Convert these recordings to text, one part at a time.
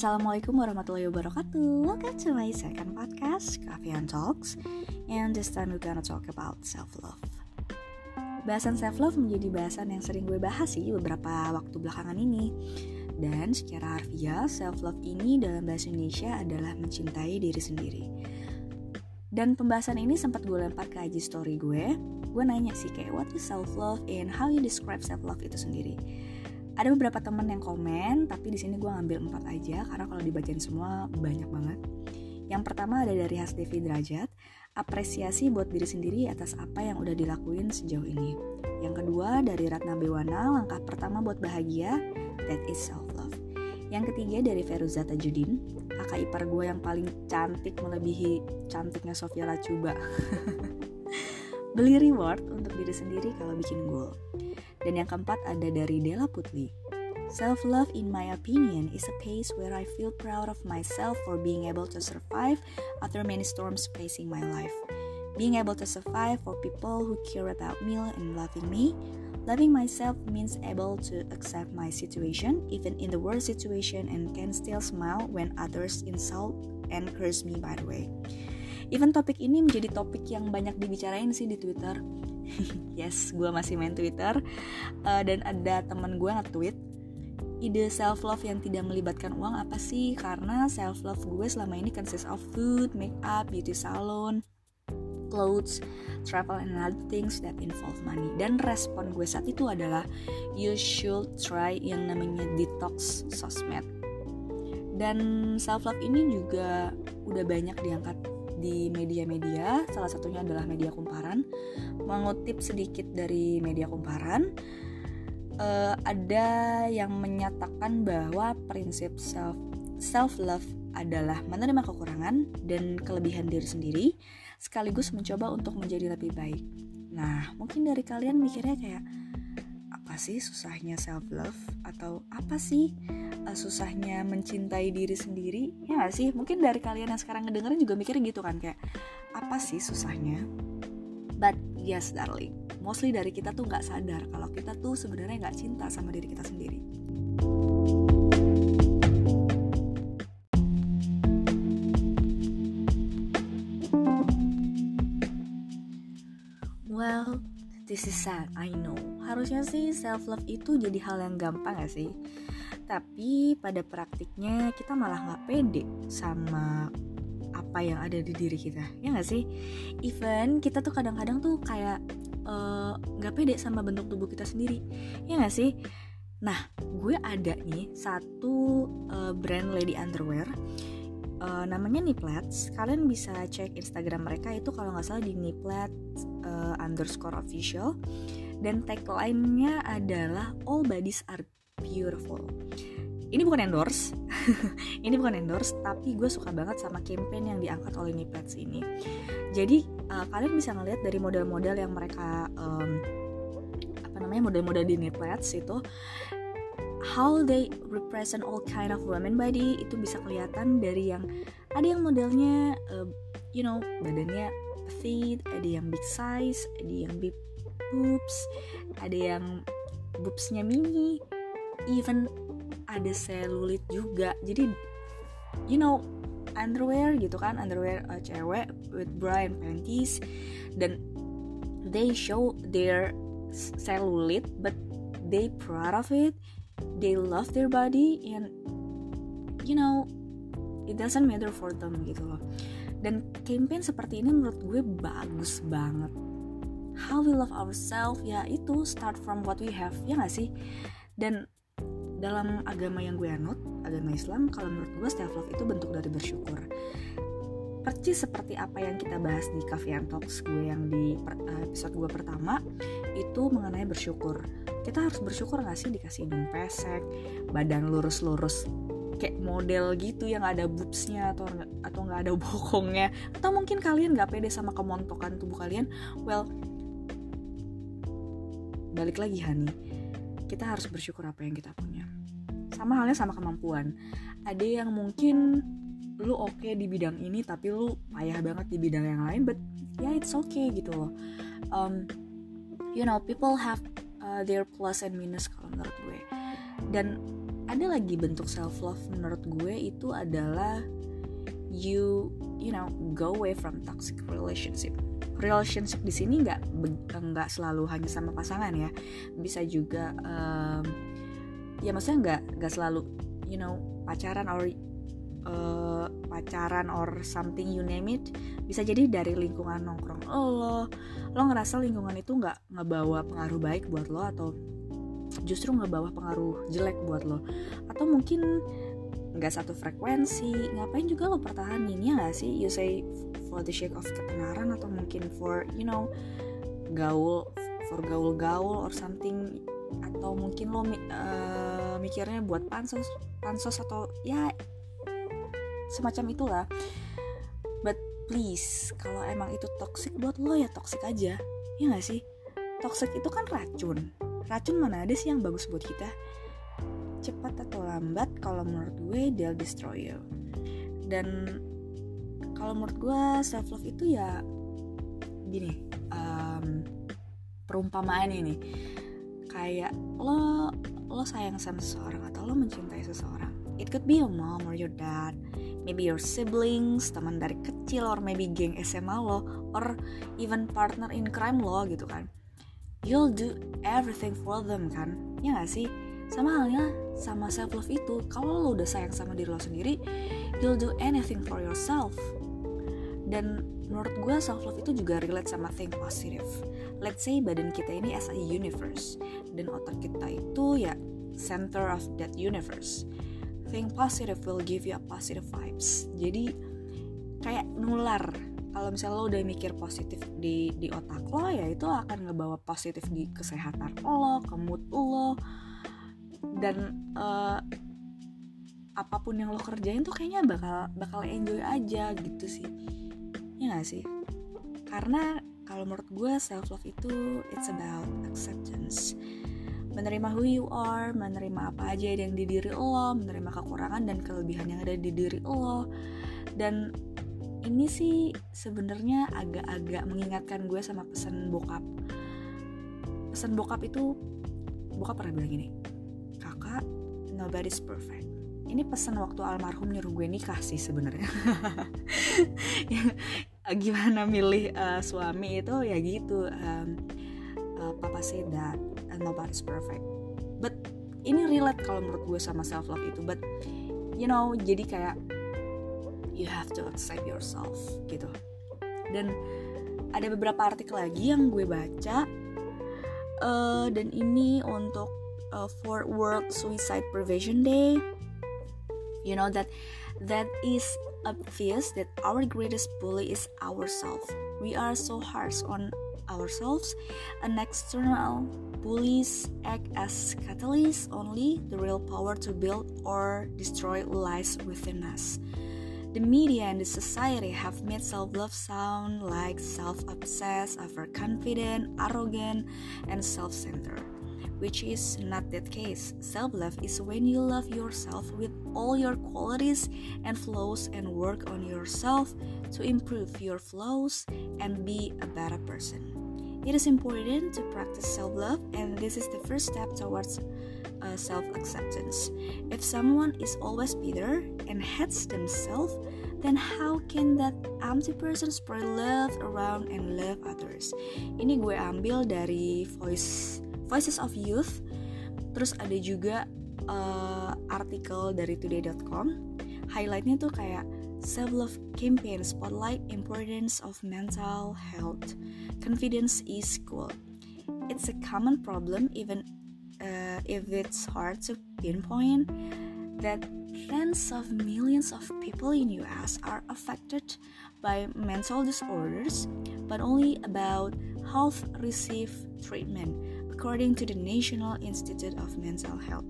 Assalamualaikum warahmatullahi wabarakatuh. Welcome to my second podcast Coffee and Talks And this time we're gonna talk about self-love. Bahasan self-love menjadi bahasan yang sering gue bahas sih beberapa waktu belakangan ini. Dan secara harfiah, self-love ini dalam bahasa Indonesia adalah mencintai diri sendiri. Dan pembahasan ini sempat gue lempar ke IG story gue. Gue nanya sih kayak what is self-love and how you describe self-love itu sendiri ada beberapa temen yang komen tapi di sini gue ngambil empat aja karena kalau dibacain semua banyak banget. Yang pertama ada dari Hasdevi Derajat apresiasi buat diri sendiri atas apa yang udah dilakuin sejauh ini. Yang kedua dari Ratna Bewana langkah pertama buat bahagia that is self love yang ketiga dari Feruza Tajudin kakak ipar gue yang paling cantik melebihi cantiknya Sofia Lacuba. Beli reward untuk diri sendiri kalau bikin goal dan yang keempat ada dari Della Putli. Self-love in my opinion is a pace where I feel proud of myself for being able to survive after many storms facing my life. Being able to survive for people who care about me and loving me. Loving myself means able to accept my situation, even in the worst situation, and can still smile when others insult and curse me by the way. Even topik ini menjadi topik yang banyak dibicarain sih di Twitter yes gue masih main Twitter. Uh, dan ada temen gue nge-tweet ide self love yang tidak melibatkan uang apa sih? Karena self love gue selama ini consist of food, make up, beauty salon, clothes, travel and other things that involve money. Dan respon gue saat itu adalah you should try yang namanya detox sosmed. Dan self love ini juga udah banyak diangkat di media-media, salah satunya adalah media kumparan. Mengutip sedikit dari media kumparan, uh, ada yang menyatakan bahwa prinsip self self love adalah menerima kekurangan dan kelebihan diri sendiri, sekaligus mencoba untuk menjadi lebih baik. Nah, mungkin dari kalian mikirnya kayak apa sih susahnya self love atau apa sih susahnya mencintai diri sendiri ya gak sih mungkin dari kalian yang sekarang ngedengerin juga mikirnya gitu kan kayak apa sih susahnya but yes darling mostly dari kita tuh nggak sadar kalau kita tuh sebenarnya nggak cinta sama diri kita sendiri Well, this is sad, I know. Harusnya sih self love itu jadi hal yang gampang gak sih? Tapi pada praktiknya kita malah nggak pede sama apa yang ada di diri kita, ya gak sih? Even kita tuh kadang-kadang tuh kayak eh, nggak uh, pede sama bentuk tubuh kita sendiri, ya gak sih? Nah, gue ada nih satu uh, brand lady underwear uh, namanya Niplets. Kalian bisa cek Instagram mereka itu kalau nggak salah di Niplets uh, underscore official. Dan tagline-nya adalah All bodies are beautiful. Ini bukan endorse, ini bukan endorse, tapi gue suka banget sama campaign yang diangkat oleh Niplets ini. Jadi uh, kalian bisa ngeliat dari model-model yang mereka um, apa namanya model-model di Niplets itu how they represent all kind of women body itu bisa kelihatan dari yang ada yang modelnya uh, you know badannya fit ada yang big size ada yang big boobs ada yang boobsnya mini even ada selulit juga. Jadi you know underwear gitu kan underwear uh, cewek with bra and panties dan they show their cellulite but they proud of it they love their body and you know it doesn't matter for them gitu loh. Dan campaign seperti ini menurut gue bagus banget. How we love ourselves ya itu start from what we have ya gak sih? Dan dalam agama yang gue anut agama Islam kalau menurut gue self love itu bentuk dari bersyukur. Percis seperti apa yang kita bahas di Cafe and Talks gue yang di episode gue pertama itu mengenai bersyukur. Kita harus bersyukur gak sih dikasih hidung pesek badan lurus-lurus kayak model gitu yang ada boobsnya atau atau nggak ada bokongnya? Atau mungkin kalian nggak pede sama kemontokan tubuh kalian? Well balik lagi Hani kita harus bersyukur apa yang kita punya. Sama halnya sama kemampuan. Ada yang mungkin lu oke okay di bidang ini tapi lu payah banget di bidang yang lain but yeah it's okay gitu loh. Um, you know people have uh, their plus and minus kalau menurut gue. Dan ada lagi bentuk self love menurut gue itu adalah you you know go away from toxic relationship relationship di sini nggak nggak selalu hanya sama pasangan ya. Bisa juga um, ya maksudnya nggak nggak selalu you know pacaran or uh, pacaran or something you name it. Bisa jadi dari lingkungan nongkrong lo lo ngerasa lingkungan itu nggak ngebawa pengaruh baik buat lo atau justru ngebawa pengaruh jelek buat lo. Atau mungkin nggak satu frekuensi ngapain juga lo pertahanin ya nggak sih? You say for the sake of ketenaran atau mungkin for you know gaul for gaul-gaul or something. Atau mungkin lo uh, mikirnya buat pansos pansos atau ya semacam itulah. But please kalau emang itu toxic buat lo ya toxic aja. Ya nggak sih? Toxic itu kan racun. Racun mana ada sih yang bagus buat kita? Cepat atau lambat kalau menurut gue they'll destroy you. Dan kalau menurut gue self love itu ya gini um, perumpamaan ini. Kayak lo lo sayang sama seseorang atau lo mencintai seseorang. It could be your mom or your dad maybe your siblings teman dari kecil or maybe geng SMA lo or even partner in crime lo gitu kan. You'll do everything for them kan ya gak sih? Sama halnya sama self love itu kalau lo udah sayang sama diri lo sendiri you'll do anything for yourself dan menurut gue self love itu juga relate sama think positive. Let's say badan kita ini as a universe dan otak kita itu ya center of that universe. Think positive will give you a positive vibes. Jadi kayak nular. Kalau misalnya lo udah mikir positif di di otak lo ya itu akan ngebawa positif di kesehatan lo ke mood lo. Dan uh, apa pun yang lo kerjain tuh kayaknya bakal bakal enjoy aja gitu sih ya gak sih karena kalau menurut gue self love itu it's about acceptance menerima who you are, menerima apa aja yang di diri lo, menerima kekurangan dan kelebihan yang ada di diri lo. Dan ini sih sebenarnya agak-agak mengingatkan gue sama pesan bokap. Pesan bokap itu bokap pernah bilang gini, kakak nobody's perfect ini pesan waktu almarhum nyuruh gue nikah sih sebenarnya gimana milih uh, suami itu ya gitu um, uh, papa say that uh, nobody's perfect. But ini relate kalau menurut gue sama self love itu. But you know jadi kayak you have to accept yourself gitu. Dan ada beberapa artikel lagi yang gue baca uh, dan ini untuk uh, for World Suicide Prevention Day. You know that that is obvious that our greatest bully is ourselves. We are so harsh on ourselves, and external bullies act as catalysts only. The real power to build or destroy lies within us. The media and the society have made self love sound like self obsessed, overconfident, arrogant, and self centered which is not that case. Self love is when you love yourself with all your qualities and flaws and work on yourself to improve your flaws and be a better person. It is important to practice self love, and this is the first step towards uh, self acceptance. If someone is always bitter and hates themselves, then how can that empty person spread love around and love others? Ini gue ambil dari voice Voices of Youth. Terus ada juga uh, artikel dari today.com. Highlightnya tuh kayak self love campaign spotlight importance of mental health. Confidence is cool. It's a common problem even uh, if it's hard to pinpoint that tens of millions of people in US are affected by mental disorders, but only about half receive treatment according to the National Institute of Mental Health.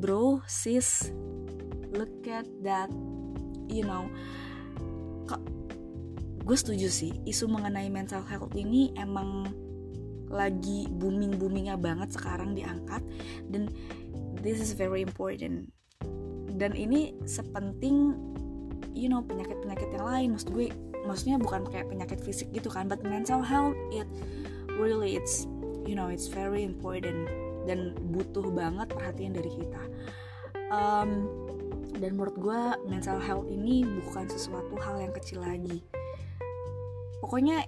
Bro, sis, look at that, you know, gue setuju sih isu mengenai mental health ini emang lagi booming boomingnya banget sekarang diangkat dan this is very important dan ini sepenting you know penyakit penyakit yang lain. Maksud gue maksudnya bukan kayak penyakit fisik gitu kan but mental health it really it's you know it's very important dan butuh banget perhatian dari kita. Um, dan menurut gue mental health ini bukan sesuatu hal yang kecil lagi. Pokoknya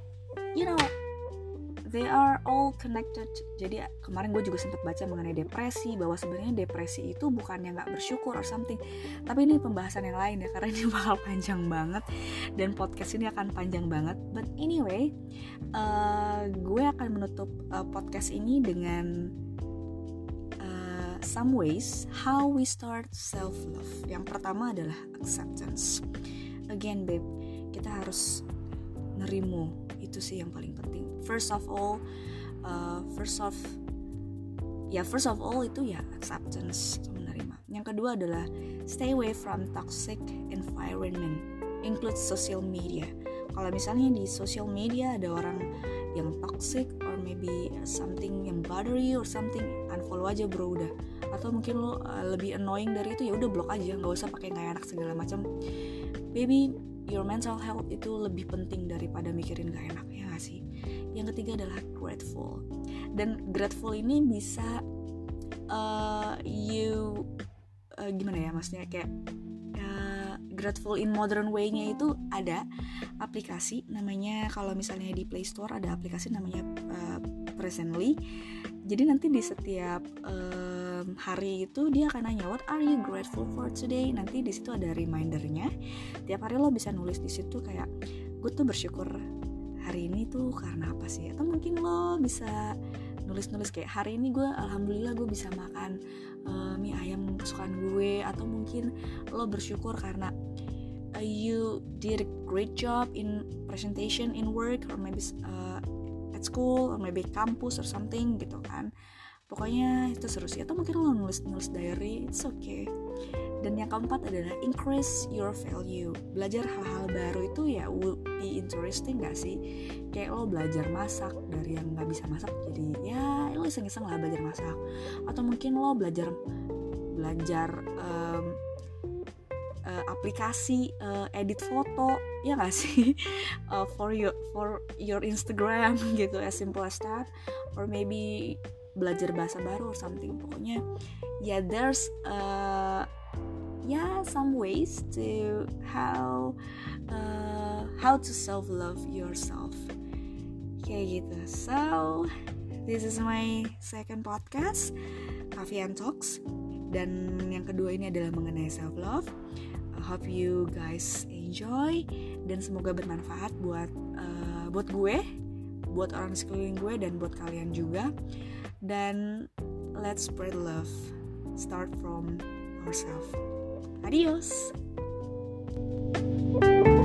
you know they are all connected. Jadi kemarin gue juga sempat baca mengenai depresi bahwa sebenarnya depresi itu bukan yang nggak bersyukur or something. Tapi ini pembahasan yang lain ya karena ini bakal panjang banget. Dan podcast ini akan panjang banget. But anyway uh, gue akan menutup uh, podcast ini dengan uh, some ways how we start self love yang pertama adalah acceptance. Again babe kita harus nerimo itu sih yang paling penting. First of all uh, first of ya first of all itu ya acceptance menerima. Yang kedua adalah stay away from toxic environment. Include social media. Kalau misalnya di social media ada orang yang toxic or maybe something yang bother you or something unfollow aja bro udah. Atau mungkin lo uh, lebih annoying dari itu ya udah blok aja. Nggak usah pakai nggak enak segala macam. Baby your mental health itu lebih penting daripada mikirin gak enak ya gak sih? Yang ketiga adalah grateful. Dan grateful ini bisa uh, you uh, gimana ya maksudnya kayak uh, grateful in modern way-nya itu ada aplikasi namanya kalau misalnya di Play Store ada aplikasi namanya uh, Presently. Jadi nanti di setiap um, hari itu dia akan nanya what are you grateful for today? Nanti di situ ada remindernya. Tiap hari lo bisa nulis di situ kayak gue tuh bersyukur hari ini tuh karena apa sih? Atau mungkin lo bisa nulis-nulis kayak hari ini gue alhamdulillah gue bisa makan uh, mie ayam kesukaan gue. Atau mungkin lo bersyukur karena uh, you did a great job in presentation in work or maybe uh, at school or maybe kampus or something gitu kan pokoknya itu seru sih. Atau mungkin lo nulis nulis diary it's okay. Dan yang keempat adalah increase your value. Belajar hal-hal baru itu ya will be interesting gak sih? Kayak lo belajar masak dari yang nggak bisa masak jadi ya lo iseng-iseng lah belajar masak. Atau mungkin lo belajar belajar um, uh, aplikasi uh, edit foto ya gak sih? Uh, for your for your Instagram gitu as simple as that. Or maybe belajar bahasa baru or something. Pokoknya ya yeah, there's uh, yeah some ways to how uh, how to self love yourself. Kayak gitu. So this is my second podcast Kavian Talks. Dan yang kedua ini adalah mengenai self love I hope you guys enjoy. Dan semoga bermanfaat buat uh, buat gue buat orang sekeliling gue dan buat kalian juga dan let's spread love. Start from ourselves. Adios. thank you